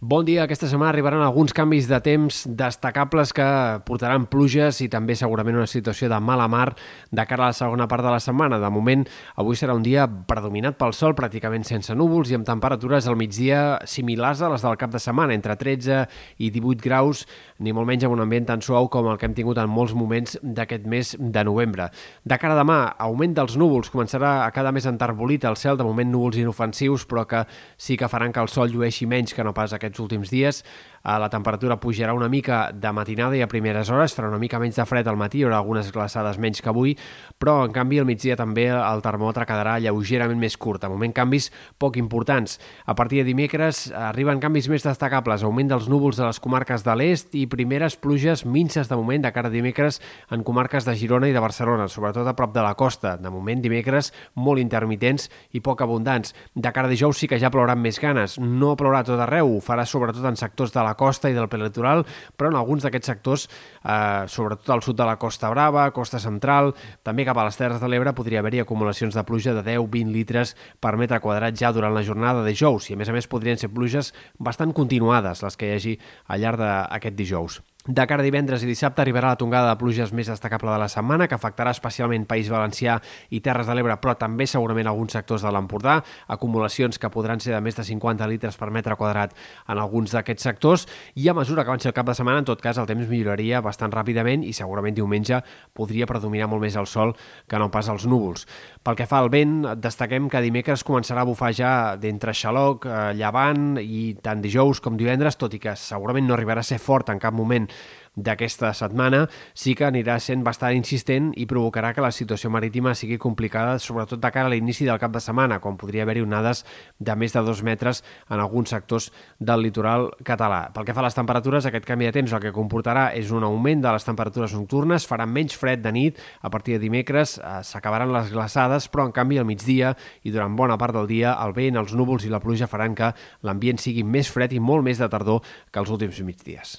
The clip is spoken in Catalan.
Bon dia. Aquesta setmana arribaran alguns canvis de temps destacables que portaran pluges i també segurament una situació de mala mar de cara a la segona part de la setmana. De moment, avui serà un dia predominat pel sol, pràcticament sense núvols i amb temperatures al migdia similars a les del cap de setmana, entre 13 i 18 graus, ni molt menys amb un ambient tan suau com el que hem tingut en molts moments d'aquest mes de novembre. De cara a demà, augment dels núvols, començarà a cada més enterbolit el cel, de moment núvols inofensius, però que sí que faran que el sol llueixi menys que no pas aquest aquests últims dies. Eh, la temperatura pujarà una mica de matinada i a primeres hores, farà una mica menys de fred al matí, hi haurà algunes glaçades menys que avui, però en canvi al migdia també el termòmetre quedarà lleugerament més curt. De moment canvis poc importants. A partir de dimecres arriben canvis més destacables, augment dels núvols de les comarques de l'est i primeres pluges minces de moment de cara a dimecres en comarques de Girona i de Barcelona, sobretot a prop de la costa. De moment dimecres molt intermitents i poc abundants. De cara a dijous sí que ja plouran més ganes. No plourà tot arreu, ho farà sobretot en sectors de la costa i del prelitoral, però en alguns d'aquests sectors, eh, sobretot al sud de la Costa Brava, Costa Central, també cap a les Terres de l'Ebre podria haver-hi acumulacions de pluja de 10-20 litres per metre quadrat ja durant la jornada de dijous i a més a més podrien ser pluges bastant continuades les que hi hagi al llarg d'aquest dijous. De cara a divendres i dissabte arribarà la tongada de pluges més destacable de la setmana, que afectarà especialment País Valencià i Terres de l'Ebre, però també segurament alguns sectors de l'Empordà, acumulacions que podran ser de més de 50 litres per metre quadrat en alguns d'aquests sectors, i a mesura que avanci el cap de setmana, en tot cas, el temps milloraria bastant ràpidament i segurament diumenge podria predominar molt més el sol que no pas els núvols. Pel que fa al vent, destaquem que dimecres començarà a bufar ja d'entre xaloc, eh, llevant i tant dijous com divendres, tot i que segurament no arribarà a ser fort en cap moment d'aquesta setmana sí que anirà sent bastant insistent i provocarà que la situació marítima sigui complicada, sobretot de cara a l'inici del cap de setmana, quan podria haver-hi onades de més de dos metres en alguns sectors del litoral català. Pel que fa a les temperatures, aquest canvi de temps el que comportarà és un augment de les temperatures nocturnes, farà menys fred de nit, a partir de dimecres eh, s'acabaran les glaçades, però en canvi al migdia i durant bona part del dia el vent, els núvols i la pluja faran que l'ambient sigui més fred i molt més de tardor que els últims migdies.